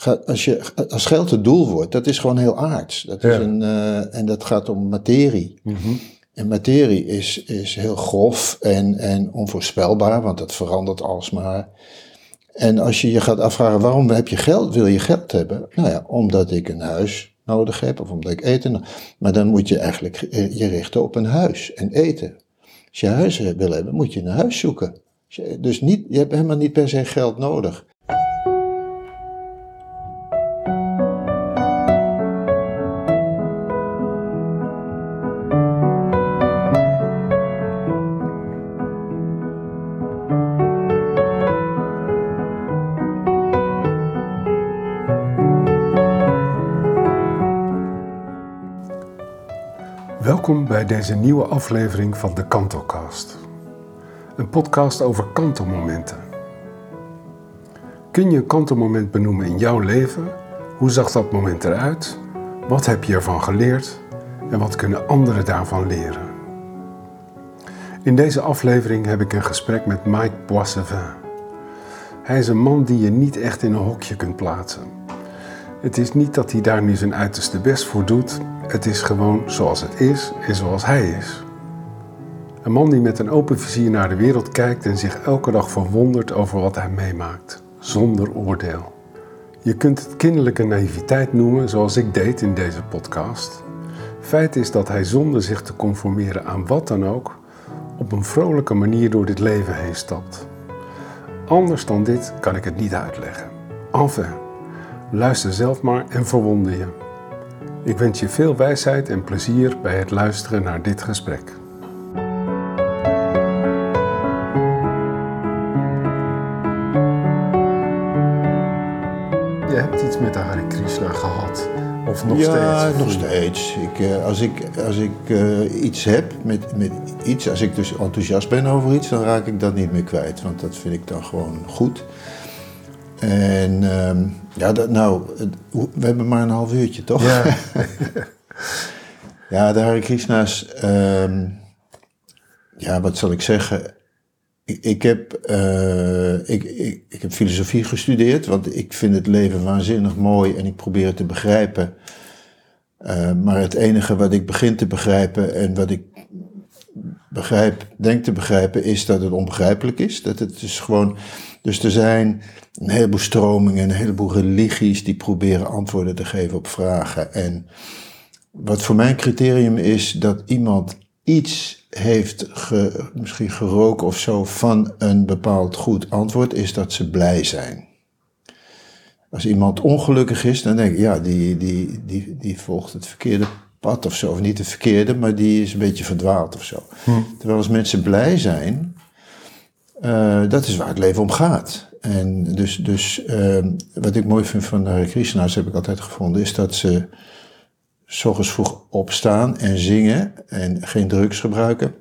gaat, als, je, als geld het doel wordt, dat is gewoon heel aards. Dat is Ja. een, eh, en dat gaat om materie. Mhm. En materie is, is heel grof en, en onvoorspelbaar, want dat verandert alsmaar. En als je je gaat afvragen, waarom heb je geld, wil je geld hebben? Nou ja, omdat ik een huis nodig heb of omdat ik eten. Maar dan moet je eigenlijk eh, je richten op een huis en eten. Als je huis wil hebben, moet je een huis zoeken. Dus niet, je hebt helemaal niet per se geld nodig. Deze nieuwe aflevering van de Kantocast. Een podcast over kantelmomenten. Kun je een kantelmoment benoemen in jouw leven? Hoe zag dat moment eruit? Wat heb je ervan geleerd? En wat kunnen anderen daarvan leren? In deze aflevering heb ik een gesprek met Mike Boissevin. Hij is een man die je niet echt in een hokje kunt plaatsen. Het is niet dat hij daar nu zijn uiterste best voor doet. Het is gewoon zoals het is en zoals hij is. Een man die met een open vizier naar de wereld kijkt en zich elke dag verwondert over wat hij meemaakt, zonder oordeel. Je kunt het kinderlijke naïviteit noemen, zoals ik deed in deze podcast. Feit is dat hij zonder zich te conformeren aan wat dan ook, op een vrolijke manier door dit leven heen stapt. Anders dan dit kan ik het niet uitleggen. Enfin, luister zelf maar en verwonder je. Ik wens je veel wijsheid en plezier bij het luisteren naar dit gesprek. Je hebt iets met de Hare Krishna gehad. Of nog ja, steeds? nog steeds. Ik, eh, als ik, als ik eh, iets heb met, met iets, als ik dus enthousiast ben over iets, dan raak ik dat niet meer kwijt. Want dat vind ik dan gewoon goed. En ehm, ja, dat, nou, we hebben maar een half uurtje, toch? Ja, Ja, de Hare Krishna's, ehm, ja, wat zal ik zeggen? Ik, ik, heb, eh, ik, ik, ik heb filosofie gestudeerd, want ik vind het leven waanzinnig mooi en ik probeer het te begrijpen. Eh, maar het enige wat ik begin te begrijpen en wat ik begrijp, denk te begrijpen, is dat het onbegrijpelijk is. Dat het dus gewoon. Dus er zijn een heleboel stromingen, een heleboel religies die proberen antwoorden te geven op vragen. En wat voor mijn criterium is dat iemand iets heeft misschien geroken of zo van een bepaald goed antwoord, is dat ze blij zijn. Als iemand ongelukkig is, dan denk ik, ja, die, die, die, die volgt het verkeerde pad of zo. Of niet het verkeerde, maar die is een beetje verdwaald of zo. Terwijl als mensen blij zijn, eh, dat is waar het leven om gaat. En dus, dus eh, wat ik mooi vind van de Hare Krishna's, heb ik altijd gevonden, is dat ze s ochtends vroeg opstaan en zingen en geen drugs gebruiken.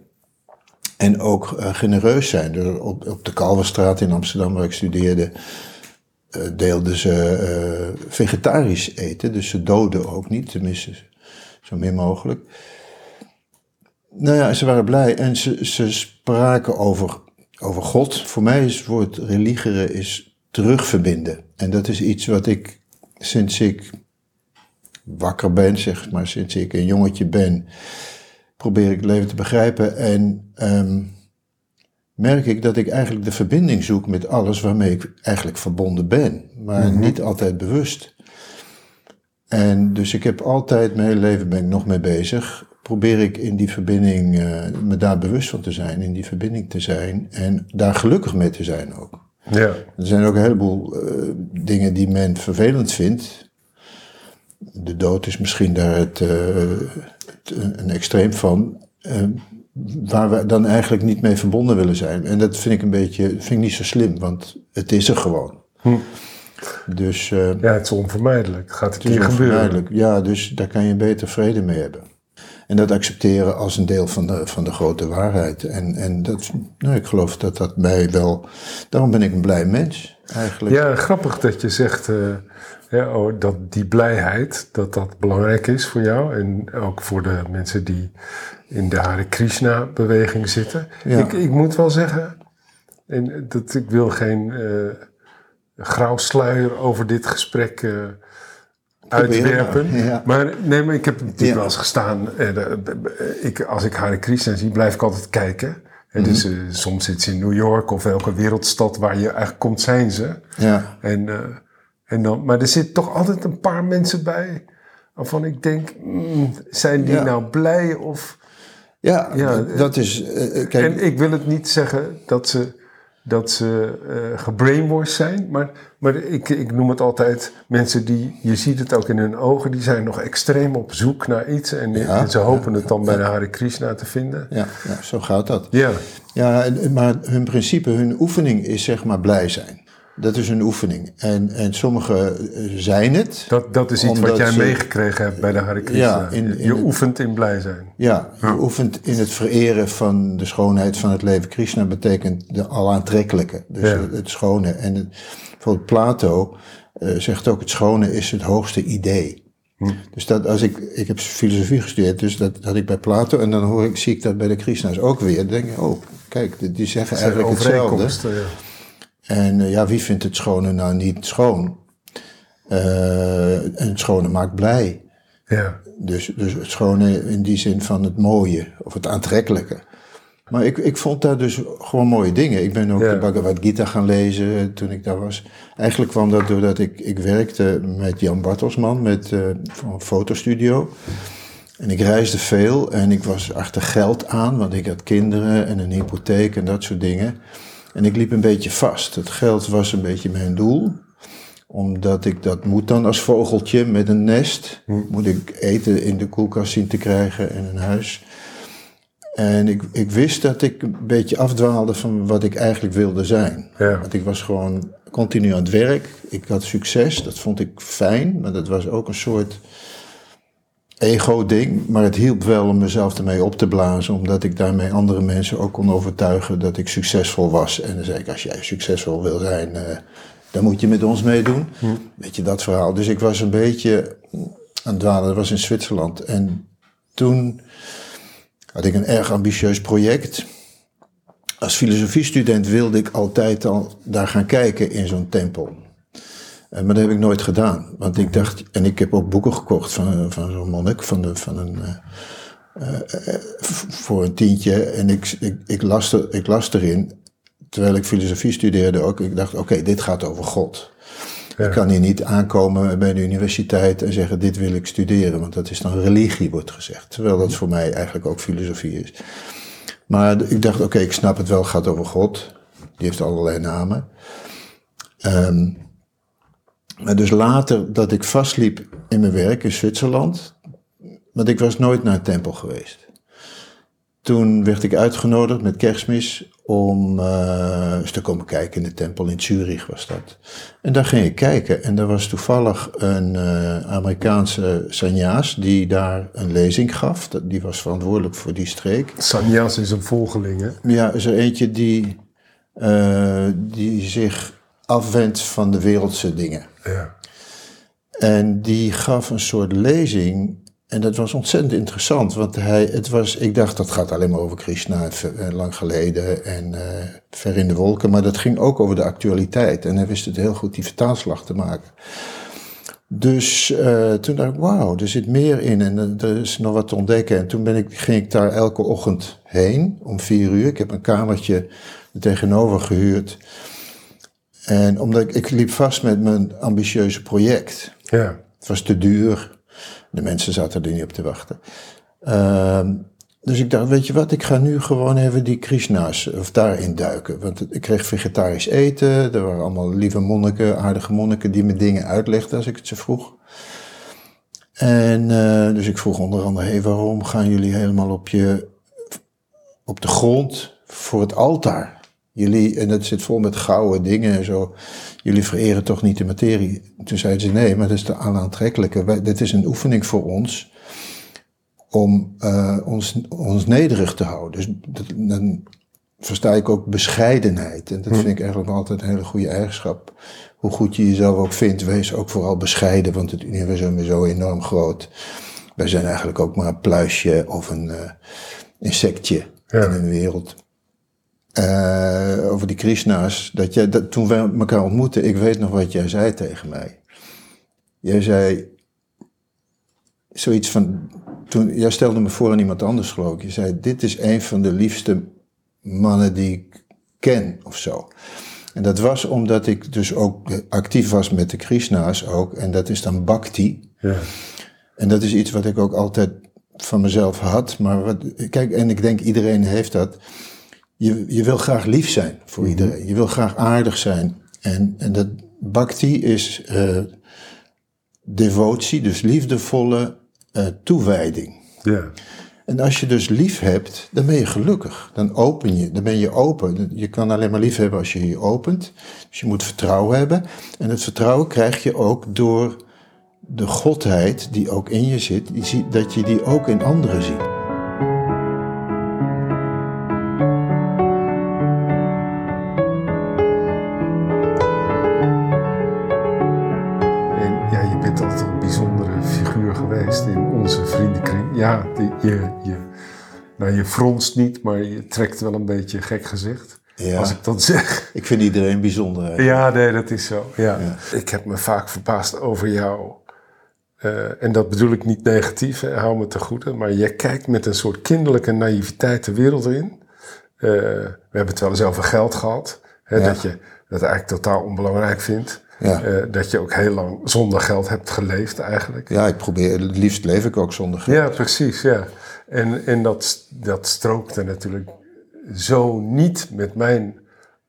En ook eh, genereus zijn. Dus op, op de Kalverstraat in Amsterdam, waar ik studeerde, eh, deelden ze vegetarisch eten. Dus ze doden ook niet, tenminste zo min mogelijk. Nou ja, ze waren blij en ze, ze spraken over, over God. Voor mij is het woord religere is terugverbinden. En dat is iets wat ik sinds ik wakker ben, zeg maar, sinds ik een jongetje ben, probeer ik het leven te begrijpen. En ehm, merk ik dat ik eigenlijk de verbinding zoek met alles waarmee ik eigenlijk verbonden ben, maar niet altijd bewust. En dus ik heb altijd, mijn hele leven ben ik nog mee bezig, probeer ik in die verbinding, eh, me daar bewust van te zijn, in die verbinding te zijn en daar gelukkig mee te zijn ook. ja. Er zijn ook een heleboel eh, dingen die men vervelend vindt. De dood is misschien daar het, eh, het, een extreem van. waar we dan eigenlijk niet mee verbonden willen zijn. En dat vind ik een beetje, vind ik niet zo slim, want het is er gewoon. Dus eh, ja, het is onvermijdelijk. Het gaat een keer gebeuren. Ja, dus daar kan je beter vrede mee hebben. En dat accepteren als een deel van de, van de grote waarheid. En, en dat, nou, ik geloof dat dat mij wel. Daarom ben ik een blij mens, eigenlijk. Ja, grappig dat je zegt eh, ja, oh, dat die blijheid, dat dat belangrijk is voor jou. En ook voor de mensen die in de Hare Krishna-beweging zitten. Ja. Ik, ik moet wel zeggen, en dat, ik wil geen eh, grauw sluier over dit gesprek uh, uitwerpen. Ja. Maar nee, maar ik heb natuurlijk Ja. wel eens gestaan. eh, eh, ik, als ik Hare Krishna zie, blijf ik altijd kijken. En dus Mhm. eh, soms zit ze in New York of welke wereldstad waar je eigenlijk komt, zijn ze. Ja, En, eh, en dan, maar er zitten toch altijd een paar mensen bij waarvan ik denk, mm, zijn die Ja. nou blij of... ja, Ja, dat is... eh, eh, kijk, En ik wil het niet zeggen dat ze, dat ze eh gebrainwashed zijn, maar, maar ik, ik noem het altijd mensen die, je ziet het ook in hun ogen, die zijn nog extreem op zoek naar iets en, Ja, en ze hopen het dan bij de Hare Krishna te vinden. ja, ja, zo gaat dat. Ja, Ja, maar hun principe, hun oefening is zeg maar blij zijn. Dat is hun oefening. En, en sommigen eh, zijn het. dat, dat is iets wat jij ze- meegekregen hebt bij de Hare Krishna. Ja, in- in je het- oefent in blij zijn. Ja, je oefent in het vereren van de schoonheid van het leven. Krishna betekent de alaantrekkelijke, dus Ja. het, het schone. En het, bijvoorbeeld Plato eh, zegt ook, het schone is het hoogste idee. Hm. Dus dat als ik, ik heb filosofie gestudeerd, dus dat had ik bij Plato. En dan hoor ik, zie ik dat bij de Krishna's ook weer. Dan denk ik, oh, kijk, die- zeggen eigenlijk hetzelfde. ja. En eh, ja, wie vindt het schone nou niet schoon? Eh, en het schone maakt blij. Ja, Dus, dus het schone in die zin van het mooie of het aantrekkelijke. Maar ik, ik vond daar dus gewoon mooie dingen. Ik ben ook Ja. de Bhagavad Gita gaan lezen eh, toen ik daar was. Eigenlijk kwam dat doordat ik, ik werkte met Jan Bartelsman met, van een fotostudio. En ik reisde veel en ik was achter geld aan, want ik had kinderen en een hypotheek en dat soort dingen. En ik liep een beetje vast. Het geld was een beetje mijn doel omdat ik dat moet dan als vogeltje met een nest. Moet ik eten in de koelkast zien te krijgen en een huis. En ik, ik wist dat ik een beetje afdwaalde van wat ik eigenlijk wilde zijn. Ja. Want ik was gewoon continu aan het werk. Ik had succes, dat vond ik fijn. Maar dat was ook een soort ego-ding. Maar het hielp wel om mezelf ermee op te blazen. Omdat ik daarmee andere mensen ook kon overtuigen dat ik succesvol was. En dan zei ik, als jij succesvol wil zijn, eh, dan moet je met ons meedoen. Weet je, dat verhaal. Dus ik was een beetje aan het dwalen. Dat was in Zwitserland. En toen had ik een erg ambitieus project. Als filosofiestudent wilde ik altijd al daar gaan kijken in zo'n tempel. Eh, Maar dat heb ik nooit gedaan. Want ik dacht, en ik heb ook boeken gekocht van, van zo'n monnik, van, de, van een, v- voor een tientje. En ik, ik, ik, las er, ik las erin, terwijl ik filosofie studeerde ook, ik dacht, oké, dit gaat over God. Ik kan hier niet aankomen bij de universiteit en zeggen, dit wil ik studeren, want dat is dan religie, wordt gezegd. Terwijl dat voor mij eigenlijk ook filosofie is. Maar ik dacht, oké, ik snap het wel, het gaat over God. Die heeft allerlei namen. Ehm, maar dus later dat ik vastliep in mijn werk in Zwitserland, want ik was nooit naar een tempel geweest. Toen werd ik uitgenodigd met kerstmis om eh, eens te komen kijken in de tempel in Zurich was dat. En daar ging ik kijken en er was toevallig een eh, Amerikaanse sanjaas die daar een lezing gaf. Die was verantwoordelijk voor die streek. Sannyas is een volgeling, hè? Ja, is er eentje die, eh, die zich afwendt van de wereldse dingen. En die gaf een soort lezing. En dat was ontzettend interessant. Want hij, het was, ik dacht dat gaat alleen maar over Krishna, eh, lang geleden en eh, ver in de wolken. Maar dat ging ook over de actualiteit. En hij wist het heel goed die vertaalslag te maken. Dus eh, toen dacht ik, wauw, er zit meer in en er is nog wat te ontdekken. En toen ben ik, ging ik daar elke ochtend heen om vier uur. Ik heb een kamertje er tegenover gehuurd. En omdat ik, ik liep vast met mijn ambitieuze project. Ja. Het was te duur. De mensen zaten er niet op te wachten. Ehm, dus ik dacht, weet je wat, ik ga nu gewoon even die Krishna's of daarin duiken. Want ik kreeg vegetarisch eten. Er waren allemaal lieve monniken, aardige monniken die me dingen uitlegden als ik het ze vroeg. En eh, dus ik vroeg onder andere, hey, waarom gaan jullie helemaal op, je, op de grond voor het altaar? Jullie, en dat zit vol met gouden dingen en zo. Jullie vereren toch niet de materie? Toen zeiden ze, nee, maar dat is de onaantrekkelijke. Wij, dit is een oefening voor ons om eh, ons, ons nederig te houden. Dus dat, dan versta ik ook bescheidenheid. En dat vind ik eigenlijk altijd een hele goede eigenschap. Hoe goed je jezelf ook vindt, wees ook vooral bescheiden, want het universum is zo enorm groot. Wij zijn eigenlijk ook maar een pluisje of een eh, insectje Ja. in een wereld. Eh, over die Krishna's, dat jij, dat, toen wij elkaar ontmoetten, ik weet nog wat jij zei tegen mij. Jij zei zoiets van, toen, jij stelde me voor aan iemand anders geloof ik. Je zei, dit is een van de liefste mannen die ik ken of zo. En dat was omdat ik dus ook actief was met de Krishna's ook. En dat is dan bhakti. Ja. En dat is iets wat ik ook altijd van mezelf had. Maar wat, kijk, en ik denk iedereen heeft dat. Je, je wil graag lief zijn voor iedereen. Je wil graag aardig zijn. En, en dat bhakti is eh, devotie, dus liefdevolle eh, toewijding. Ja. En als je dus lief hebt, dan ben je gelukkig. Dan open je, dan ben je open. Je kan alleen maar lief hebben als je je opent. Dus je moet vertrouwen hebben. En het vertrouwen krijg je ook door de godheid die ook in je zit, dat je die ook in anderen ziet. Je, je, nou, je fronst niet, maar je trekt wel een beetje gek gezicht. Ja. Als ik dat zeg. Ik vind iedereen bijzonder. Ja, nee, dat is zo. Ja. Ik heb me vaak verbaasd over jou. Eh, en dat bedoel ik niet negatief, hè, hou me te goede. Maar jij kijkt met een soort kinderlijke naïviteit de wereld in. Eh, we hebben het wel eens over geld gehad. Hè, Ja. Dat je dat eigenlijk totaal onbelangrijk vindt. Ja. Eh, dat je ook heel lang zonder geld hebt geleefd eigenlijk. Ja, ik probeer, het liefst leef ik ook zonder geld. Ja, precies, ja. En, en dat, dat strookte natuurlijk zo niet met mijn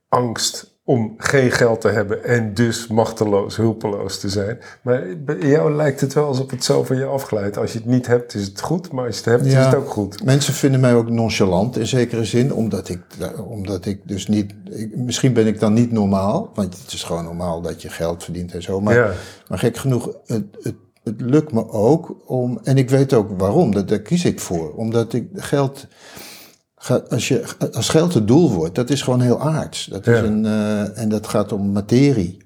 angst om geen geld te hebben en dus machteloos, hulpeloos te zijn. Maar bij jou lijkt het wel alsof het zo van je afglijdt. Als je het niet hebt, is het goed, maar als je het hebt, is het ook goed. Mensen vinden mij ook nonchalant in zekere zin, omdat ik, omdat ik dus niet. ik- misschien ben ik dan niet normaal, want het is gewoon normaal dat je geld verdient en zo. Maar, Ja. maar gek genoeg, het, het, het lukt me ook om. En ik weet ook waarom, dat, daar kies ik voor. Omdat ik geld. Als, je, als geld het doel wordt, dat is gewoon heel aards. Dat is Ja. een, eh, en dat gaat om materie.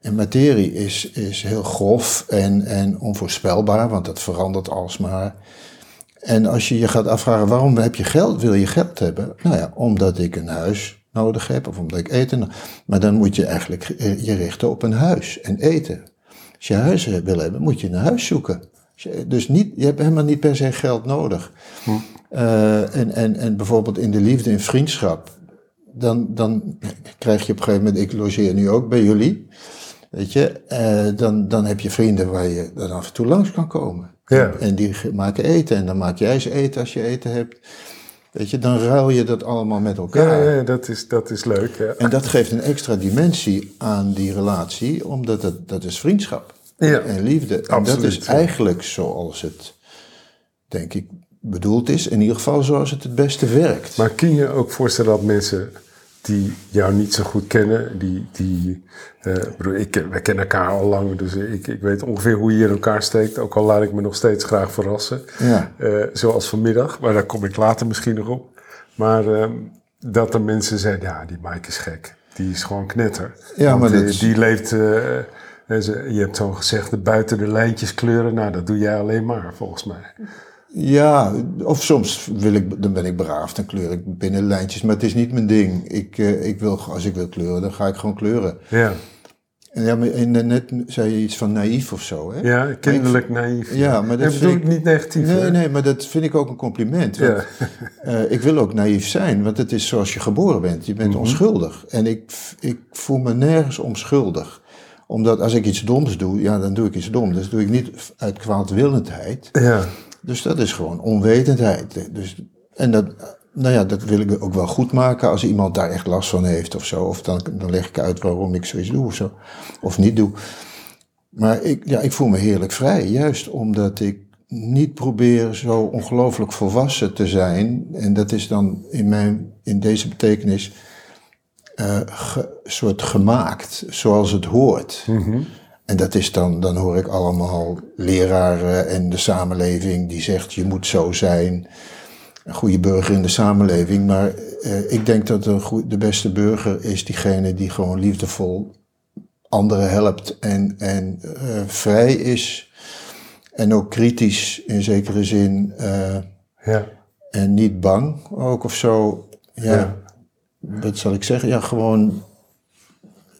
En materie is, is heel grof en, en onvoorspelbaar, want dat verandert alsmaar. En als je je gaat afvragen waarom heb je geld, wil je geld hebben? Nou ja, omdat ik een huis nodig heb of omdat ik eten. Maar dan moet je eigenlijk eh, je richten op een huis en eten. Als je huis wil hebben, moet je een huis zoeken. Dus niet, je hebt helemaal niet per se geld nodig. Eh, en, en, en bijvoorbeeld in de liefde en vriendschap, dan, dan krijg je op een gegeven moment, ik logeer nu ook bij jullie, weet je, eh, dan, dan heb je vrienden waar je dan af en toe langs kan komen. Ja. En die maken eten en dan maak jij ze eten als je eten hebt. Weet je, dan ruil je dat allemaal met elkaar. Ja, ja dat, is, dat is leuk. Ja. En dat geeft een extra dimensie aan die relatie, omdat het, dat is vriendschap Ja. en liefde. En dat is eigenlijk zoals het, denk ik, bedoeld is. In ieder geval zoals het het beste werkt. Maar kun je ook voorstellen dat mensen die jou niet zo goed kennen, die, die eh, ik bedoel, ik, wij kennen elkaar al lang, dus ik, ik weet ongeveer hoe je in elkaar steekt, ook al laat ik me nog steeds graag verrassen. Ja. Eh, zoals vanmiddag, maar daar kom ik later misschien nog op. Maar ehm, dat er mensen zeggen, ja, die Mike is gek, die is gewoon knetter. Ja, maar die, dat is- die leeft, eh, eh, je hebt zo gezegd, buiten de lijntjes kleuren, nou, dat doe jij alleen maar, volgens mij. Ja, of soms wil ik, dan ben ik braaf, dan kleur ik binnen lijntjes. Maar het is niet mijn ding. Ik, eh, ik wil, als ik wil kleuren, dan ga ik gewoon kleuren. Ja, En ja, maar en net zei je iets van naïef of zo, hè? ja kinderlijk naïef. Ja, maar dat dat bedoel vind ik niet negatief. Nee, hè? nee, maar dat vind ik ook een compliment. Want, Ja. eh, ik wil ook naïef zijn, want het is zoals je geboren bent. Je bent Mhm. onschuldig. En ik, ik voel me nergens onschuldig. Omdat als ik iets doms doe, ja, dan doe ik iets doms. Dus doe ik niet uit kwaadwillendheid. Ja, Dus dat is gewoon onwetendheid. Dus, en dat, nou ja, dat wil ik ook wel goed maken als iemand daar echt last van heeft of zo. Of dan, dan leg ik uit waarom ik zoiets doe of zo. Of niet doe. Maar ik, ja, ik voel me heerlijk vrij. Juist omdat ik niet probeer zo ongelooflijk volwassen te zijn. En dat is dan in, mijn, in deze betekenis eh ge- soort gemaakt, zoals het hoort. En dat is dan, dan hoor ik allemaal leraren en de samenleving die zegt je moet zo zijn. Een goede burger in de samenleving. Maar eh, ik denk dat een de beste burger is diegene die gewoon liefdevol anderen helpt en, en eh, vrij is. En ook kritisch in zekere zin. eh, ja. en niet bang ook of zo. Ja. Ja. wat zal ik zeggen? Ja, gewoon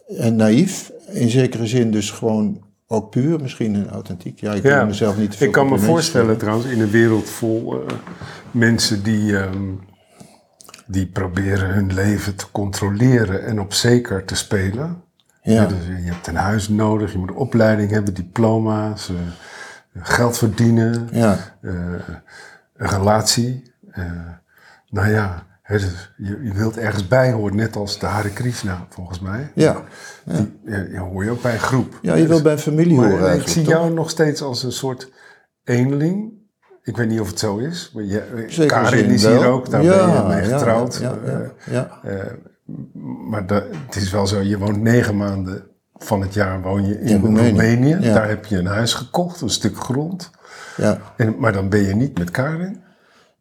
en naïef. In zekere zin dus gewoon ook puur misschien en authentiek. Ja, ik Ja. wil mezelf niet te Ik kan me voorstellen trouwens, in een wereld vol eh, mensen die, ehm, die proberen hun leven te controleren en op zeker te spelen. Ja. Ja, dus je hebt een huis nodig, je moet een opleiding hebben, diploma's, eh, geld verdienen, Ja, eh, een relatie. nou ja, dus je, je wilt ergens bij horen, net als de Hare Krishna volgens mij. ja. Die, ja, hoor je ook bij een groep. ja je wil bij een familie Maar horen ik zie toch? jou nog steeds als een soort eenling. Ik weet niet of het zo is. Maar je, Zeker Karin is wel. hier ook, daar Ja, ben je mee getrouwd. Ja, ja. Eh, eh, maar het is wel zo, je woont negen maanden van het jaar woon je in, In Roemenië. Daar heb je een huis gekocht, een stuk grond. ja. En, maar dan ben je niet met Karin.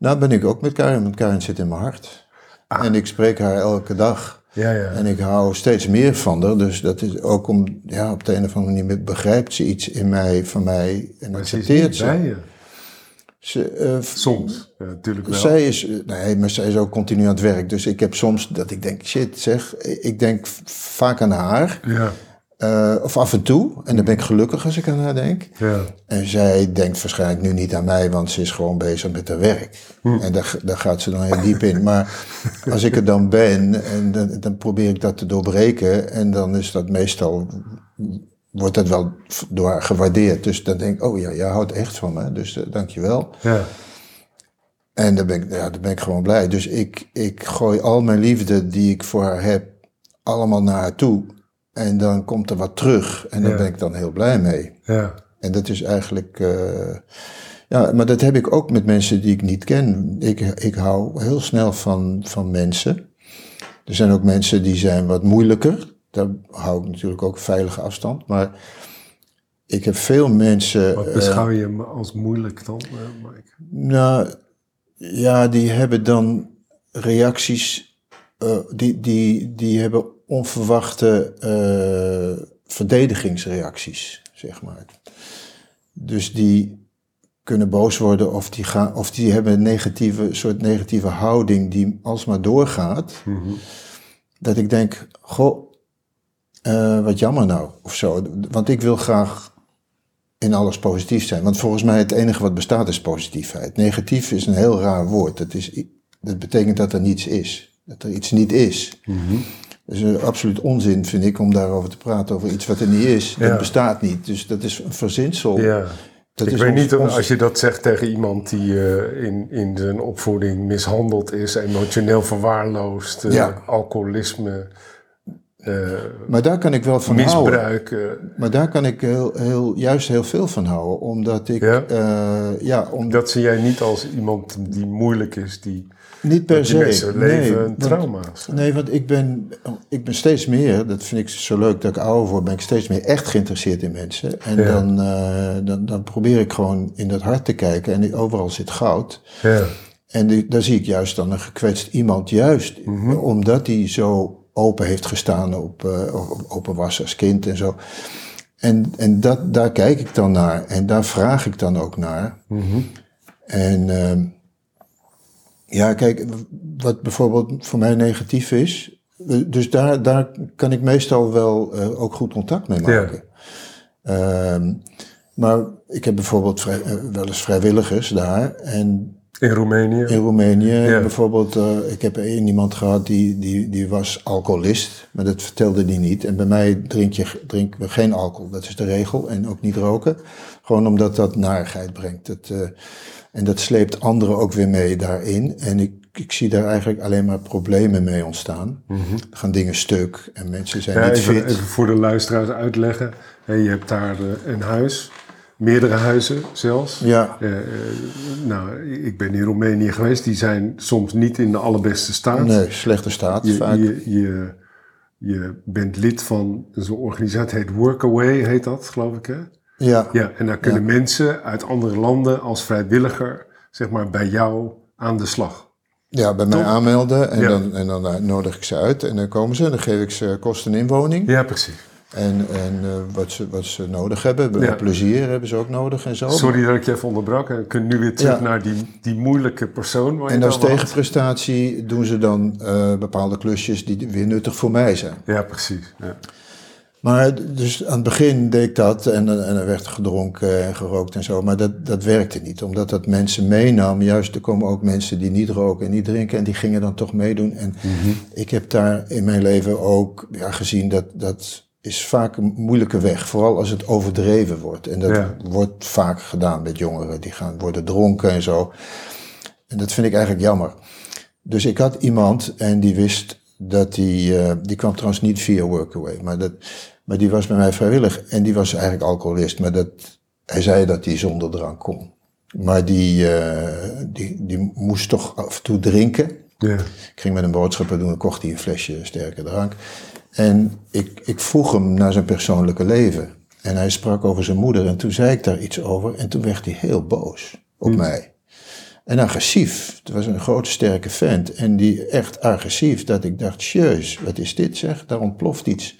Nou ben ik ook met Karin, want Karin zit in mijn hart. En ik spreek haar elke dag. Ja, ja. En ik hou steeds meer van haar. Dus dat is ook om, ja, op de een of andere manier begrijpt ze iets in mij, van mij en maar ze is accepteert niet ze. bij je. ze eh, Soms, ja, natuurlijk wel. Zij is, nee, maar zij is ook continu aan het werk. Dus ik heb soms dat ik denk, shit zeg, ik denk vaak aan haar. Ja, eh, of af en toe. En dan ben ik gelukkig als ik aan haar denk. ja. En zij denkt waarschijnlijk nu niet aan mij, want ze is gewoon bezig met haar werk. En daar, daar gaat ze dan heel diep in. Maar als ik er dan ben, en dan, dan probeer ik dat te doorbreken. En dan is dat meestal, wordt dat wel door haar gewaardeerd. Dus dan denk ik, oh ja, jij houdt echt van me, dus uh, dank je wel. ja. En dan ben ik, ja, dan ben ik gewoon blij. Dus ik, ik gooi al mijn liefde die ik voor haar heb, allemaal naar haar toe. En dan komt er wat terug. En daar Ja. ben ik dan heel blij mee. ja. En dat is eigenlijk. eh, ja, maar dat heb ik ook met mensen die ik niet ken. Ik, ik hou heel snel van, van mensen. Er zijn ook mensen die zijn wat moeilijker. Daar hou ik natuurlijk ook veilige afstand. Maar ik heb veel mensen. Wat eh, beschouw je me als moeilijk dan, eh, Mike? nou, ja, die hebben dan reacties. die, die, die hebben onverwachte eh, verdedigingsreacties, zeg maar. Dus die kunnen boos worden of die, gaan, of die hebben een negatieve, soort negatieve houding die alsmaar doorgaat. Dat ik denk, goh, eh, wat jammer nou, of zo. Want ik wil graag in alles positief zijn. Want volgens mij het enige wat bestaat is positiviteit. Negatief is een heel raar woord. Dat, is, dat betekent dat er niets is. Dat er iets niet is. Dat is een absoluut onzin, vind ik, om daarover te praten. Over iets wat er niet is. Ja. Dat bestaat niet. Dus dat is een verzinsel. Ja. Dat ik weet ons- niet of, ons- als je dat zegt tegen iemand die eh, in, in zijn opvoeding mishandeld is, emotioneel verwaarloosd, eh, Ja. alcoholisme, eh, Maar daar kan ik wel van houden. misbruik. eh, Maar daar kan ik heel, heel, juist heel veel van houden. Omdat ik... Ja? Ja, ja om, dat zie jij niet als iemand die moeilijk is, die, niet per se. leven nee, een want- trauma is. Nee, want ik ben, ik ben steeds meer, dat vind ik zo leuk dat ik ouder word, ben ik steeds meer echt geïnteresseerd in mensen. En Ja. dan, eh, dan, dan probeer ik gewoon in dat hart te kijken en overal zit goud. Ja. En die, daar zie ik juist dan een gekwetst iemand, juist omdat hij zo open heeft gestaan op, eh, op open was als kind en zo. En, en dat, daar kijk ik dan naar en daar vraag ik dan ook naar. En ehm, ja, kijk, wat bijvoorbeeld voor mij negatief is, eh, dus daar, daar kan ik meestal wel eh, ook goed contact mee maken. Ehm, maar ik heb bijvoorbeeld vrij- eh, wel eens vrijwilligers daar en In Roemenië. in Roemenië. Ja. Bijvoorbeeld, ik heb één iemand gehad die, die, die was alcoholist, maar dat vertelde hij niet. En bij mij drink je, drinken we geen alcohol, dat is de regel. En ook niet roken. Gewoon omdat dat narigheid brengt. Dat, en dat sleept anderen ook weer mee daarin. En ik, ik zie daar eigenlijk alleen maar problemen mee ontstaan. Er gaan dingen stuk en mensen zijn Mhm. Ja, niet even, fit. even voor de luisteraars uitleggen. Hè, je hebt daar eh, een huis, meerdere huizen zelfs. Ja, Eh, eh, nou, ik ben in Roemenië geweest. Die zijn soms niet in de allerbeste staat. nee, slechte staat je, vaak. je, je, je bent lid van zo'n organisatie, heet Workaway, heet dat, geloof ik. Hè? Ja, Ja, en daar kunnen mensen uit andere landen als vrijwilliger, zeg maar, bij jou aan de slag. ja, bij mij aanmelden en, Ja. dan, en dan eh, nodig ik ze uit. En dan komen ze en dan geef ik ze kosten en inwoning. Ja, precies. En, en eh, wat, ze, wat ze nodig hebben, Ja. plezier hebben ze ook nodig en zo. Sorry dat ik je even onderbrak. We kunnen nu weer terug Ja. naar die, die moeilijke persoon. Waar En als tegenprestatie doen ze dan eh, bepaalde klusjes die weer nuttig voor mij zijn. Ja, precies. Ja. Maar dus aan het begin deed ik dat en, dan- en er werd gedronken en gerookt en zo. Maar dat, dat werkte niet, omdat dat mensen meenam. Juist, er komen ook mensen die niet roken en niet drinken en die gingen dan toch meedoen. En ik heb daar in mijn leven ook ja, gezien dat dat is vaak een moeilijke weg. Vooral als het overdreven wordt. En dat Ja. wordt vaak gedaan met jongeren. Die gaan worden dronken en zo. En dat vind ik eigenlijk jammer. Dus ik had iemand en die wist dat die, eh, die kwam trouwens niet via Workaway, maar, dat, maar die was bij mij vrijwillig en die was eigenlijk alcoholist, maar dat, hij zei dat hij zonder drank kon. Maar die, eh, die, die moest toch af en toe drinken. Ja. Ik ging met hem boodschappen doen en kocht hij een flesje sterke drank. En ik, ik vroeg hem naar zijn persoonlijke leven. En hij sprak over zijn moeder en toen zei ik daar iets over en toen werd hij heel boos op mij. En agressief. Het was een grote sterke vent. En die echt agressief. Dat ik dacht, jeus, wat is dit zeg? Daar ontploft iets.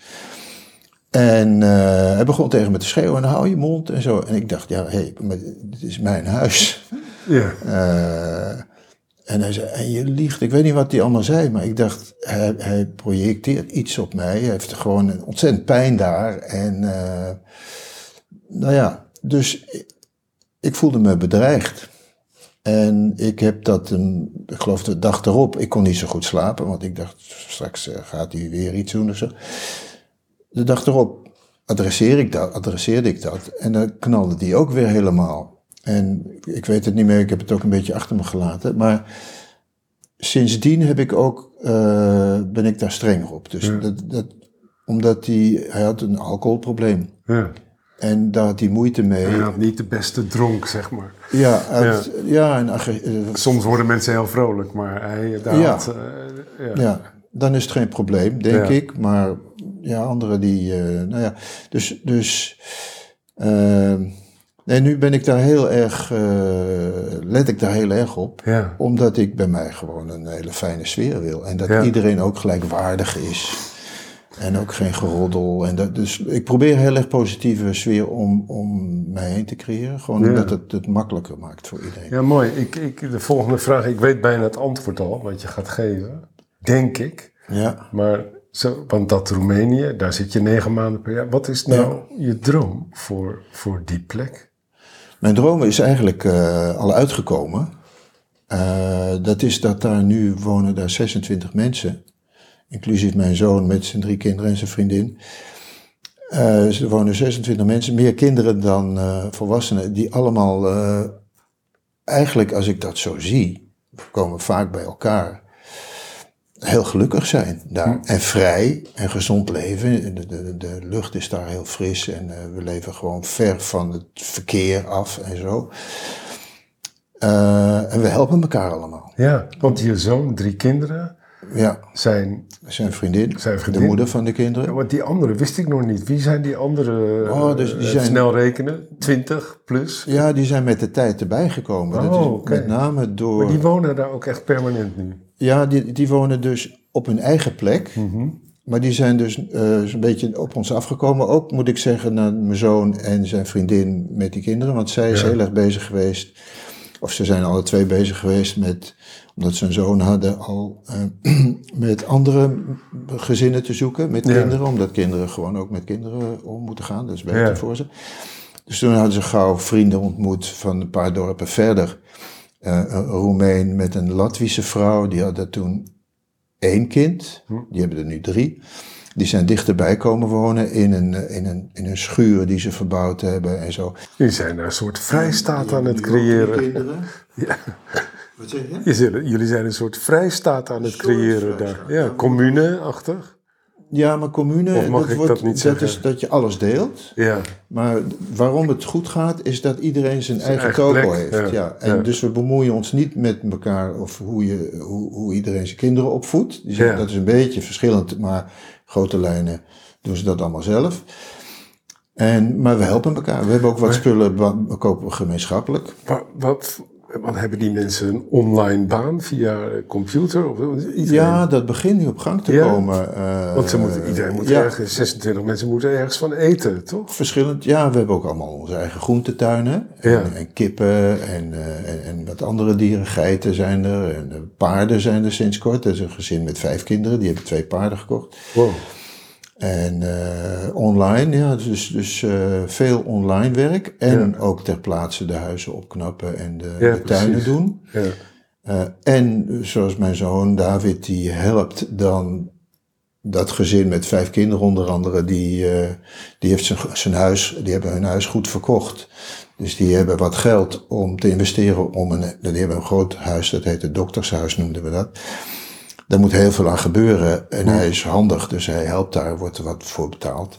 En eh, hij begon tegen me te schreeuwen. En hou je mond en zo. En ik dacht, ja, hé, hey, maar dit is mijn huis. Ja. Eh, en hij zei, en je liegt. Ik weet niet wat hij allemaal zei. Maar ik dacht, hij, hij projecteert iets op mij. Hij heeft gewoon een ontzettend pijn daar. En eh, nou ja, dus ik, ik voelde me bedreigd. En ik heb dat, een, ik geloof de dag erop, ik kon niet zo goed slapen, want ik dacht, straks gaat hij weer iets doen of zo. De dag erop adresseer ik dat, adresseerde ik dat en dan knalde die ook weer helemaal. En ik weet het niet meer, ik heb het ook een beetje achter me gelaten, maar sindsdien heb ik ook, eh, ben ik daar strenger op. Dus dat, dat, omdat hij, hij had een alcoholprobleem ja. en daar had hij moeite mee. Hij had niet de beste dronk, zeg maar. Ja, ja. en eh, Soms worden mensen heel vrolijk, maar hij daar Ja. had... eh, ja. Ja, dan is het geen probleem, denk ik. Maar ja, anderen die, eh, nou ja, dus, dus, eh, nee, nu ben ik daar heel erg, eh, let ik daar heel erg op. Ja. Omdat ik bij mij gewoon een hele fijne sfeer wil. En dat Ja. iedereen ook gelijkwaardig is. En ook geen geroddel. En dat, dus ik probeer heel erg positieve sfeer om, om mij heen te creëren. Gewoon Ja. omdat het het makkelijker maakt voor iedereen. Ja, mooi. Ik, ik, de volgende vraag, ik weet bijna het antwoord al, wat je gaat geven. Denk ik. Ja. Maar, zo, want dat Roemenië, daar zit je negen maanden per jaar. Wat is nou je droom voor, voor die plek? Mijn droom is eigenlijk eh, al uitgekomen. Eh, dat is dat daar nu wonen daar 26 mensen. Inclusief mijn zoon met zijn drie kinderen en zijn vriendin. Eh, er wonen 26 mensen, meer kinderen dan volwassenen, die allemaal, eigenlijk als ik dat zo zie, komen vaak bij elkaar, heel gelukkig zijn daar. En vrij en gezond leven. De, de, de lucht is daar heel fris en eh, we leven gewoon ver van het verkeer af en zo. Eh, en we helpen elkaar allemaal. Ja, want je zoon, drie kinderen, Ja, zijn... zijn vriendin, Zijn vriendin. de moeder van de kinderen. Ja, want die andere wist ik nog niet. Wie zijn die andere? Oh, dus die eh, zijn- Snel rekenen, 20 plus. Ja, die zijn met de tijd erbij gekomen. dat Oh, is oké. met name door... Maar die wonen daar ook echt permanent nu. Ja, die, die wonen dus op hun eigen plek. Mhm. Maar die zijn dus eh, zo'n beetje op ons afgekomen. Ook moet ik zeggen naar mijn zoon en zijn vriendin met die kinderen. Want zij is Ja. heel erg bezig geweest. Of ze zijn alle twee bezig geweest met, omdat ze een zoon hadden, al eh, met andere gezinnen te zoeken. Met Ja. kinderen. Omdat kinderen gewoon ook met kinderen om moeten gaan. Dat is beter Ja. voor ze. Dus toen hadden ze gauw vrienden ontmoet van een paar dorpen verder. Eh, een Roemeen met een Latvische vrouw. Die hadden toen één kind. Hm. Die hebben er nu drie. Die zijn dichterbij komen wonen in een, eh, in een, in een schuur die ze verbouwd hebben en zo. Jullie zijn daar een soort vrijstaat aan het Die creëren. kinderen. Ja. Wat zeg je? Jullie zijn een soort vrijstaat aan het creëren daar. Ja, commune-achtig. Ja, maar commune, Of mag dat, ik wordt, dat niet dat zeggen? is dat je alles deelt. Ja. Maar waarom het goed gaat, is dat iedereen zijn, eigen, eigen toko heeft. ja. Ja. En Ja. dus we bemoeien ons niet met elkaar of hoe, je, hoe, hoe iedereen zijn kinderen opvoedt. Zijn, Ja. Dat is een beetje verschillend, maar grote lijnen doen ze dat allemaal zelf. En, maar we helpen elkaar. We hebben ook wat spullen, wa- we kopen gemeenschappelijk. Maar wat, wat hebben die mensen een online baan via computer? Of, iedereen? Ja, dat begint nu op gang te Ja. komen. eh, Want ze moeten, iedereen moet ja, ergens, 26 mensen moeten ergens van eten, toch? Verschillend, ja, we hebben ook allemaal onze eigen groentetuinen. Ja. En, en kippen en, eh, en, en wat andere dieren. Geiten zijn er en eh, paarden zijn er sinds kort. Er is een gezin met vijf kinderen, die hebben twee paarden gekocht. Wow. En eh, online, ja, dus, dus eh, veel online werk. En ook ter plaatse de huizen opknappen en de, Ja, de tuinen doen. Ja. Eh, en zoals mijn zoon David, die helpt dan dat gezin met vijf kinderen onder andere, die, die heeft zijn, zijn huis, die hebben hun huis goed verkocht. Dus die hebben wat geld om te investeren om een, die hebben een groot huis, dat heet het doktershuis noemden we dat. Daar moet heel veel aan gebeuren en hij is handig, dus hij helpt daar, wordt er wat voor betaald.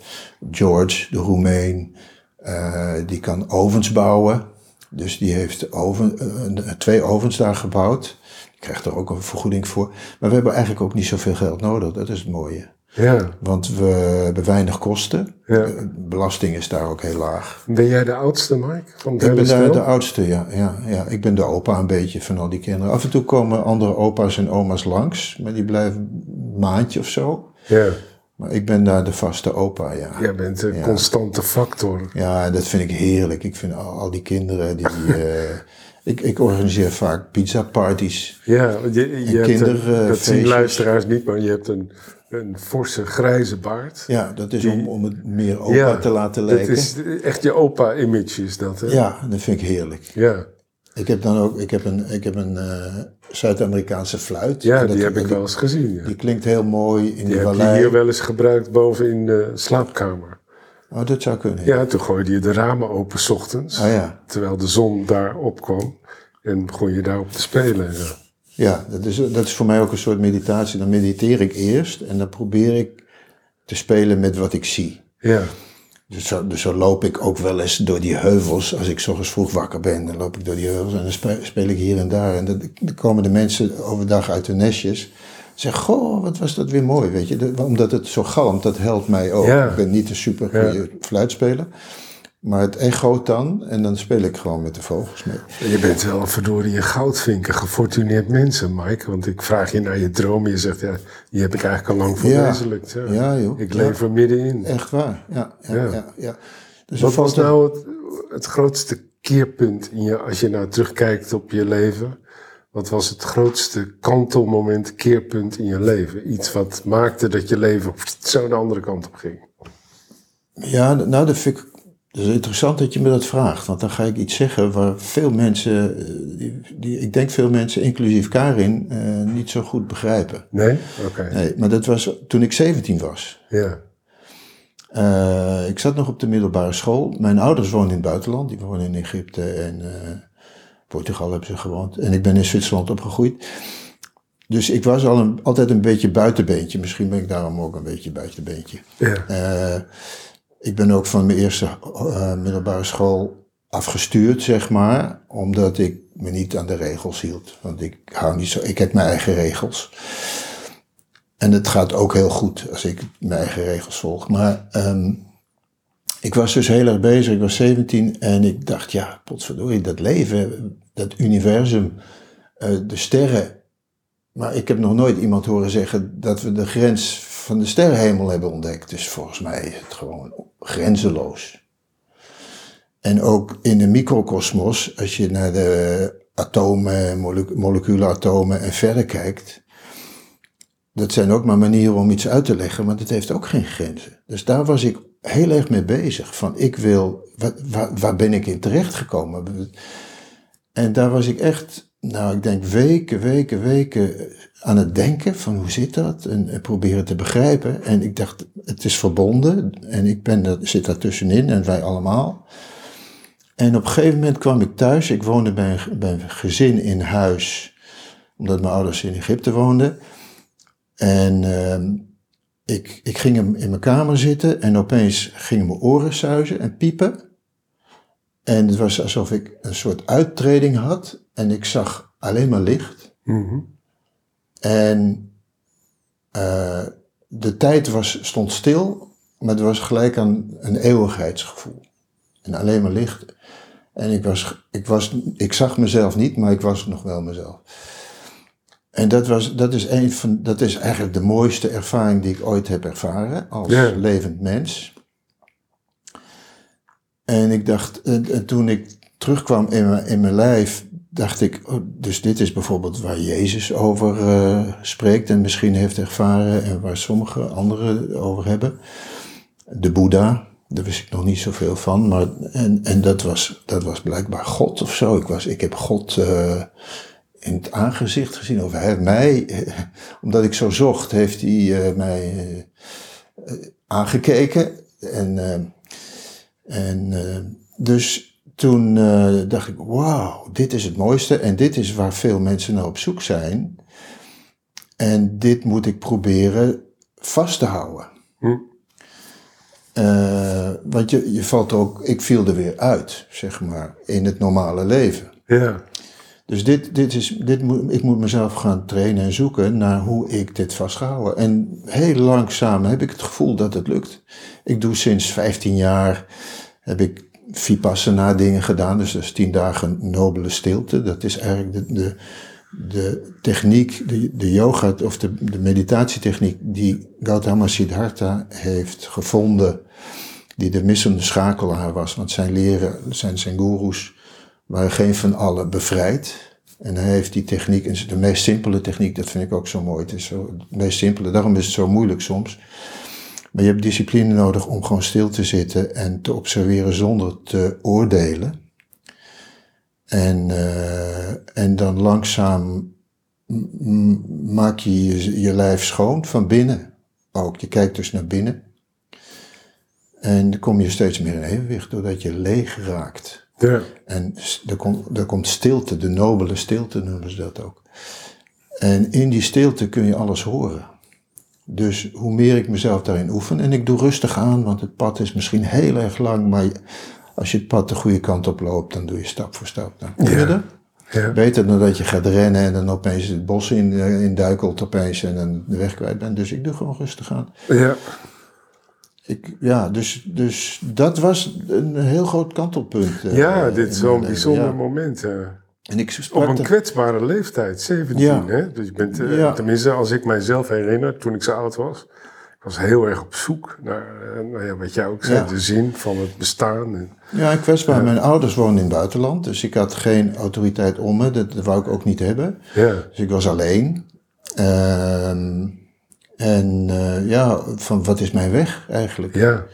George, de Roemeen, eh, die kan ovens bouwen. Dus die heeft oven, eh, twee ovens daar gebouwd. Die krijgt er ook een vergoeding voor. Maar we hebben eigenlijk ook niet zoveel geld nodig, dat is het mooie. Ja. Want we hebben weinig kosten. Ja. Belasting is daar ook heel laag. Ben jij de oudste, Mike? Van het Ik ben stel? de oudste, ja, ja, ja. Ik ben de opa een beetje van al die kinderen. Af en toe komen andere opa's en oma's langs, maar die blijven een maandje of zo. Ja, Maar ik ben daar de vaste opa, ja. jij bent een Ja. constante factor. Ja, dat vind ik heerlijk. Ik vind al, al die kinderen die. eh, ik, ik organiseer vaak pizza parties. Ja, je, je hebt een- dat zien luisteraars niet, maar je hebt een, een forse grijze baard. Ja, dat is om, om het meer opa Ja, te laten Dat lijken. is echt je opa-image, is dat, hè? Ja, dat vind ik heerlijk. Ja, Ik heb dan ook, ik heb een, ik heb een eh, Zuid-Amerikaanse fluit. ja dat- die heb ik die- wel eens gezien. Ja. Die klinkt heel mooi in Die de heb je vallei. hier wel eens gebruikt boven in de slaapkamer. Oh, dat zou kunnen. Ja, toen gooide je de ramen open 's ochtends, Ah ja. terwijl de zon daar opkwam. En begon je daarop te spelen. en zo. Ja, dat is, dat is voor mij ook een soort meditatie. Dan mediteer ik eerst en dan probeer ik te spelen met wat ik zie. Ja, Dus zo, dus zo loop ik ook wel eens door die heuvels. Als ik s ochtends vroeg wakker ben, dan loop ik door die heuvels en dan spe- speel ik hier en daar. En dan, dan komen de mensen overdag uit hun nestjes. Zeggen, goh, wat was dat weer mooi, weet je. De- omdat het zo galmt, dat helpt mij ook. Ja. Ik ben niet een super goede fluitspeler. Maar het echoot dan en dan speel ik gewoon met de vogels mee. je bent wel verdorie een goudvink, een gefortuneerd mensen, Mike. Want ik vraag je naar je droom en je zegt, ja, die heb ik eigenlijk al lang verwezenlijkt. Ja. Ja, joh. Ik leef er middenin. Echt waar, ja. ja, Ja. ja. Dus Wat was nou het, het grootste keerpunt in je, als je nou terugkijkt op je leven? Wat was het grootste kantelmoment, keerpunt in je leven? Iets wat maakte dat je leven zo de andere kant op ging. Ja, nou, dat vind ik. Het is interessant dat je me dat vraagt, want dan ga ik iets zeggen waar veel mensen, eh, die, die, ik denk veel mensen, inclusief Karin, eh, niet zo goed begrijpen. Nee? Oké. Nee, maar dat was toen ik 17 was. Ja. Eh, ik zat nog op de middelbare school. Mijn ouders woonden in het buitenland, die woonden in Egypte en Portugal hebben ze gewoond. En ik ben in Zwitserland opgegroeid. Dus ik was al een, altijd een beetje buitenbeentje. Misschien ben ik daarom ook een beetje buitenbeentje. Ja. Ik ben ook van mijn eerste eh, middelbare school afgestuurd, zeg maar, omdat ik me niet aan de regels hield. Want ik hou niet zo, ik heb mijn eigen regels. En het gaat ook heel goed als ik mijn eigen regels volg. Maar ehm, ik was dus heel erg bezig, ik was 17 en ik dacht, ja, potverdorie, dat leven, dat universum, eh, de sterren. Maar ik heb nog nooit iemand horen zeggen dat we de grens van de sterrenhemel hebben ontdekt. Dus volgens mij is het gewoon grenzeloos. En ook in de microcosmos, als je naar de atomen, molecu- moleculen, atomen en verder kijkt. Dat zijn ook maar manieren om iets uit te leggen, maar dat heeft ook geen grenzen. Dus daar was ik heel erg mee bezig. Van ik wil, waar, waar ben ik in terechtgekomen? En daar was ik echt, nou ik denk weken, weken, weken aan het denken van hoe zit dat? En, en proberen te begrijpen. En ik dacht, het is verbonden en ik ben, zit daar tussenin en wij allemaal. En op een gegeven moment kwam ik thuis. Ik woonde bij een, bij gezin in huis, omdat mijn ouders in Egypte woonden. En ehm, ik, ik ging in in mijn kamer zitten en opeens gingen mijn oren suizen en piepen. En het was alsof ik een soort uittreding had en ik zag alleen maar licht. Mhm. En eh, de tijd was, stond stil, maar er was gelijk aan een eeuwigheidsgevoel. En alleen maar licht. En ik, was, ik, was, ik zag mezelf niet, maar ik was nog wel mezelf. En dat, was, dat, is een van, dat is eigenlijk de mooiste ervaring die ik ooit heb ervaren als Ja. levend mens. En ik dacht, en, en toen ik terugkwam in mijn, in mijn lijf, dacht ik, oh, dus dit is bijvoorbeeld waar Jezus over eh, spreekt en misschien heeft ervaren en waar sommige anderen over hebben. De Boeddha, daar wist ik nog niet zoveel van, maar en, en dat, was, dat was blijkbaar God of zo. Ik, was, ik heb God eh, in het aangezicht gezien, of hij mij, eh, omdat ik zo zocht, heeft hij eh, mij eh, eh, aangekeken. En, eh, en eh, dus toen eh, dacht ik, wauw, dit is het mooiste en dit is waar veel mensen naar op zoek zijn. En dit moet ik proberen vast te houden. Hm. Eh, want je, je valt ook, ik viel er weer uit, zeg maar, in het normale leven. Ja. Dus dit, dit is, dit moet, ik moet mezelf gaan trainen en zoeken naar hoe ik dit vastgehouden. En heel langzaam heb ik het gevoel dat het lukt. Ik doe sinds 15 jaar, heb ik Vipassana dingen gedaan. Dus dat is 10 dagen nobele stilte. Dat is eigenlijk de, de, de techniek, de, de yoga of de, de meditatietechniek die Gautama Siddhartha heeft gevonden. Die de missende schakelaar was. Want zijn leren, zijn, zijn goeroes waren geen van allen bevrijd. En hij heeft die techniek, en de meest simpele techniek, dat vind ik ook zo mooi. Het is zo, het meest simpele, daarom is het zo moeilijk soms. Maar je hebt discipline nodig om gewoon stil te zitten en te observeren zonder te oordelen. En, eh, en dan langzaam maak je, je je lijf schoon van binnen ook. Je kijkt dus naar binnen. En dan kom je steeds meer in evenwicht doordat je leeg raakt. Ja. En er komt, er komt stilte, de nobele stilte noemen ze dat ook. En in die stilte kun je alles horen. Dus hoe meer ik mezelf daarin oefen, en ik doe rustig aan, want het pad is misschien heel erg lang, maar als je het pad de goede kant op loopt, dan doe je stap voor stap. Dan kom je Ja. er. Ja. Beter dan dat je gaat rennen en dan opeens het bos in, eh, in duikelt opeens en dan de weg kwijt bent. Dus ik doe gewoon rustig aan. Ja. Ik, ja, dus, dus dat was een heel groot kantelpunt. eh, ja, dit zo'n bijzonder ja. moment. eh. En ik Op een kwetsbare leeftijd, 17. Ja. Hè? Dus je bent, eh, Ja. tenminste, als ik mijzelf herinner, toen ik zo oud was. Ik was heel erg op zoek naar, nou ja, wat jij ook zei, de zin van het bestaan. En, Ja, ik kwetsbaar. Mijn ouders woonden in het buitenland, dus ik had geen autoriteit om me. Dat, dat wou ik ook niet hebben. ja, Dus ik was alleen. Ehm, en eh, ja, van wat is mijn weg eigenlijk? ja,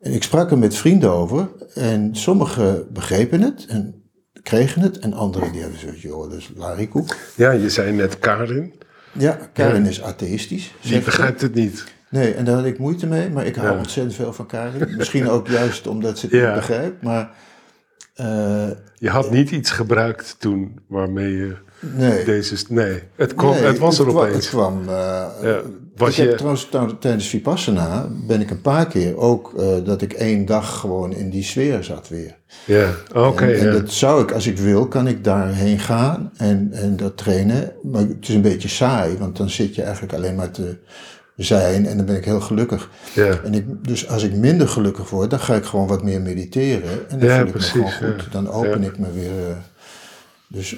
En ik sprak er met vrienden over en sommigen begrepen het en kregen het. En anderen die hebben zoiets, joh, dat is larikoek. ja, je zei net Karin, Ja, Karin is atheïstisch. die ze. begrijpt het niet. Nee, en daar had ik moeite mee, maar ik hou Ja. ontzettend veel van Karin. Misschien ook juist omdat ze het Ja. niet begrijpt, maar eh, Je had niet iets gebruikt toen waarmee je nee. deze... Nee, het, kwam, Nee, het was er kwa- opeens. Het kwam. eh, Ja, was ik heb je- trouwens trouw- tijdens Vipassana ben ik een paar keer ook eh, dat ik één dag gewoon in die sfeer zat weer. Ja, oké. en en ja. dat zou ik, als ik wil, kan ik daarheen gaan en, en dat trainen. Maar het is een beetje saai, want dan zit je eigenlijk alleen maar te zijn en dan ben ik heel gelukkig. ja. En ik, dus als ik minder gelukkig word, dan ga ik gewoon wat meer mediteren. En dan Ja, voel ik precies, me gewoon goed. Dan open ik me weer. eh, dus,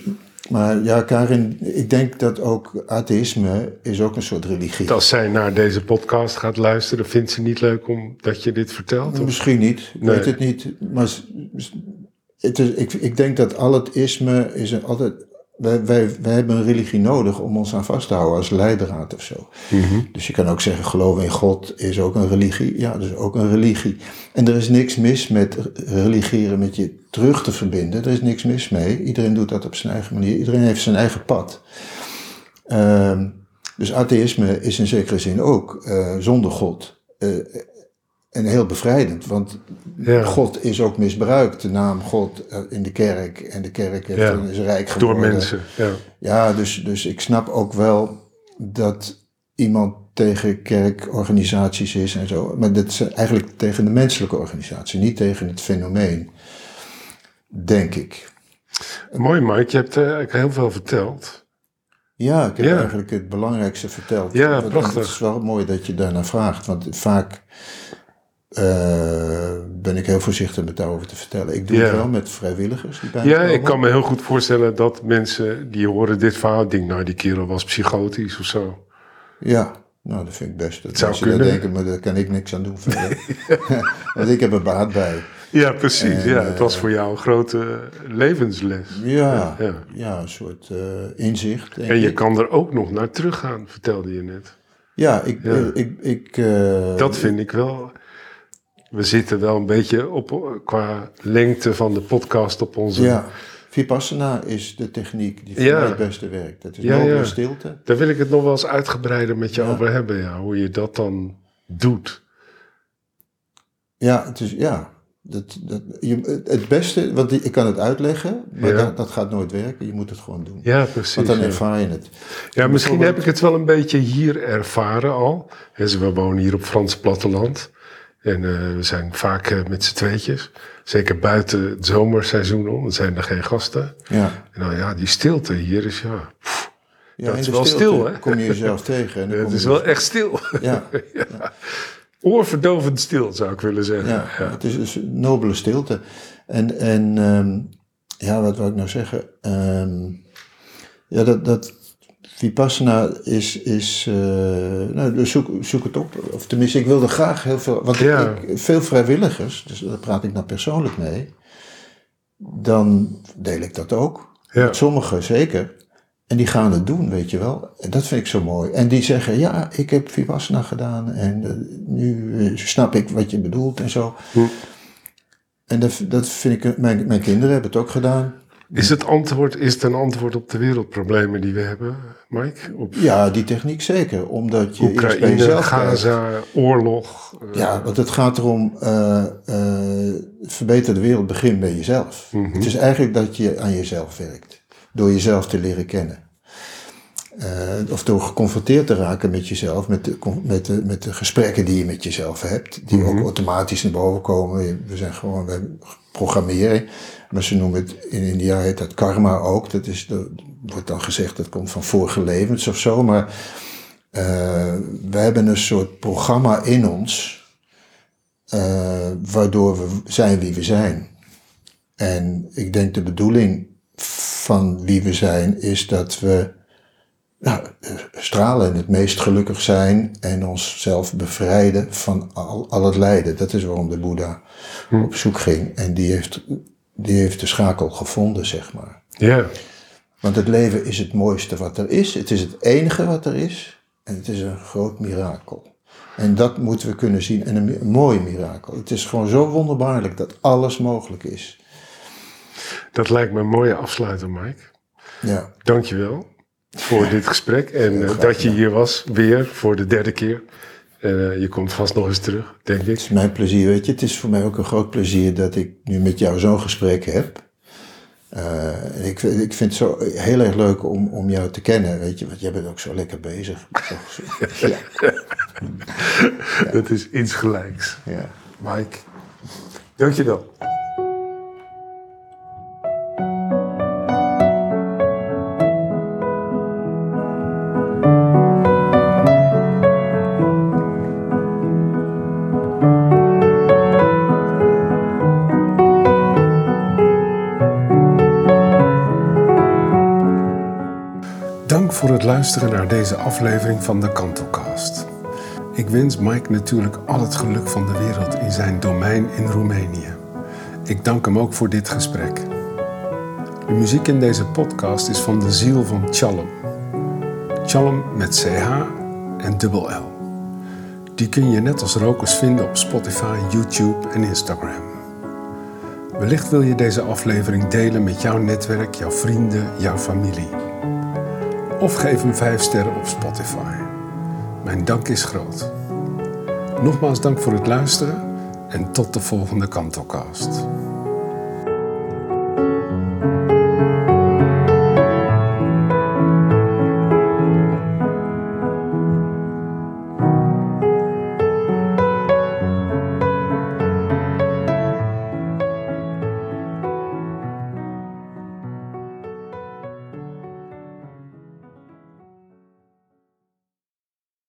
maar ja, Karin, ik denk dat ook atheïsme is ook een soort religie. Als zij naar deze podcast gaat luisteren, vindt ze niet leuk omdat je dit vertelt? Of? Misschien niet, ik Nee. weet het niet. Maar het is, ik, ik denk dat al het isme is een, altijd... Wij, wij, wij hebben een religie nodig om ons aan vast te houden als leidraad of zo. Mhm. Dus je kan ook zeggen, geloven in God is ook een religie. Ja, dat is ook een religie. En er is niks mis met religiëren met je terug te verbinden. Er is niks mis mee. Iedereen doet dat op zijn eigen manier. Iedereen heeft zijn eigen pad. Ehm, dus atheïsme is in zekere zin ook eh, zonder God. eh, en heel bevrijdend, want Ja. God is ook misbruikt. De naam God eh, in de kerk. En de kerk heeft, Ja. is rijk Door geworden. mensen, ja. Ja, dus, dus ik snap ook wel dat iemand tegen kerkorganisaties is en zo. Maar dat is eigenlijk tegen de menselijke organisatie, niet tegen het fenomeen. Denk ik. Mooi Mike, je hebt eh, eigenlijk heel veel verteld. Ja, ik heb Ja. eigenlijk het belangrijkste verteld. Ja, prachtig. Het is wel mooi dat je daarnaar vraagt, want vaak eh, ben ik heel voorzichtig met daarover te vertellen. Ik doe Ja. het wel met vrijwilligers die bij Ja, komen. ik kan me heel goed voorstellen dat mensen die horen dit verhaal denken, nou die kerel was psychotisch of zo. Ja, nou dat vind ik best. Dat zou mensen dat kunnen. denken, maar daar kan ik niks aan doen verder. Want ik heb er baat bij. Ja, precies. En, ja, het was eh, voor jou een grote levensles. Ja, Ja. ja. een soort eh, inzicht. En je ik. kan er ook nog naar teruggaan, vertelde je net. Ja, ik... Ja. ik, ik Dat vind ik wel. We zitten wel een beetje op qua lengte van de podcast op onze. Ja, Vipassana is de techniek die voor Ja. mij het beste werkt. Dat is Ja, ja. stilte. Daar wil ik het nog wel eens uitgebreider met je Ja. over hebben. Ja, hoe je dat dan doet. Ja, het is, ja. Dat, dat, je, het beste, want ik kan het uitleggen, maar dat, dat gaat nooit werken. Je moet het gewoon doen. Ja, precies. want dan ervaar je het. Ja, misschien heb ik het wel een beetje hier ervaren al. We wonen hier op Frans platteland. En eh, we zijn vaak eh, met z'n tweetjes. Zeker buiten het zomerseizoen om. Dan zijn er geen gasten. Ja. En dan ja, die stilte hier is ja... ja Dat is wel stil, hè? kom je jezelf tegen. En dan Het is wel echt stil. Ja, Oorverdovend stil, zou ik willen zeggen. ja, het is dus nobele stilte. En, en ehm, ja, wat wil ik nou zeggen? Ehm, ja, dat, dat Vipassana is, is eh, nou, zoek, zoek het op. Of tenminste, ik wilde graag heel veel, want Ja. ik, veel vrijwilligers, dus daar praat ik nou persoonlijk mee, dan deel ik dat ook. Ja. Sommigen zeker. En die gaan het doen, weet je wel. En dat vind ik zo mooi. En die zeggen, ja, ik heb Vipassana gedaan en eh, nu eh, snap ik wat je bedoelt en zo. Hm. En dat, dat vind ik, mijn, mijn kinderen hebben het ook gedaan. Is het antwoord, is het een antwoord op de wereldproblemen die we hebben, Mike? Op Ja, die techniek zeker. Omdat je Oekraïne. Gaza, oorlog. eh, Ja, want het gaat erom, eh eh, verbeter de wereld, begin bij jezelf. Mhm. Het is eigenlijk dat je aan jezelf werkt. Door jezelf te leren kennen. Eh, of door geconfronteerd te raken met jezelf, met de, met, de, met de gesprekken die je met jezelf hebt, die Mhm. ook automatisch naar boven komen. We zijn gewoon bij programmeren. Maar ze noemen het, in India heet dat karma ook. Dat is, dat wordt dan gezegd, dat komt van vorige levens of zo. Maar eh, we hebben een soort programma in ons, eh, waardoor we zijn wie we zijn. En ik denk de bedoeling van wie we zijn is dat we nou, stralen en het meest gelukkig zijn en onszelf bevrijden van al, al het lijden. Dat is waarom de Boeddha op zoek ging. En die heeft, die heeft de schakel gevonden, zeg maar. ja. Want het leven is het mooiste wat er is. Het is het enige wat er is. En het is een groot mirakel. En dat moeten we kunnen zien. En een mooi mirakel. Het is gewoon zo wonderbaarlijk dat alles mogelijk is. Dat lijkt me een mooie afsluiter, Mike. Ja, Dankjewel voor dit gesprek. En eh, dat je hier was, weer voor de derde keer. Eh, je komt vast nog eens terug, denk ik. het is mijn plezier. Weet je, het is voor mij ook een groot plezier dat ik nu met jou zo'n gesprek heb. Eh, ik, vind- ik vind het zo heel erg leuk om, om jou te kennen, weet je, want jij bent ook zo lekker bezig. Ja, Dat is insgelijks. ja. Mike, dankjewel. Luisteren naar deze aflevering van de Kantelcast. Ik wens Mike natuurlijk al het geluk van de wereld in zijn domein in Roemenië. Ik dank hem ook voor dit gesprek. De muziek in deze podcast is van de ziel van Chalem. Chalem met CH en dubbel L. Die kun je net als rokers vinden op Spotify, YouTube en Instagram. Wellicht wil je deze aflevering delen met jouw netwerk, jouw vrienden, jouw familie. Of geef hem 5 sterren op Spotify. Mijn dank is groot. Nogmaals dank voor het luisteren en tot de volgende Kantelcast.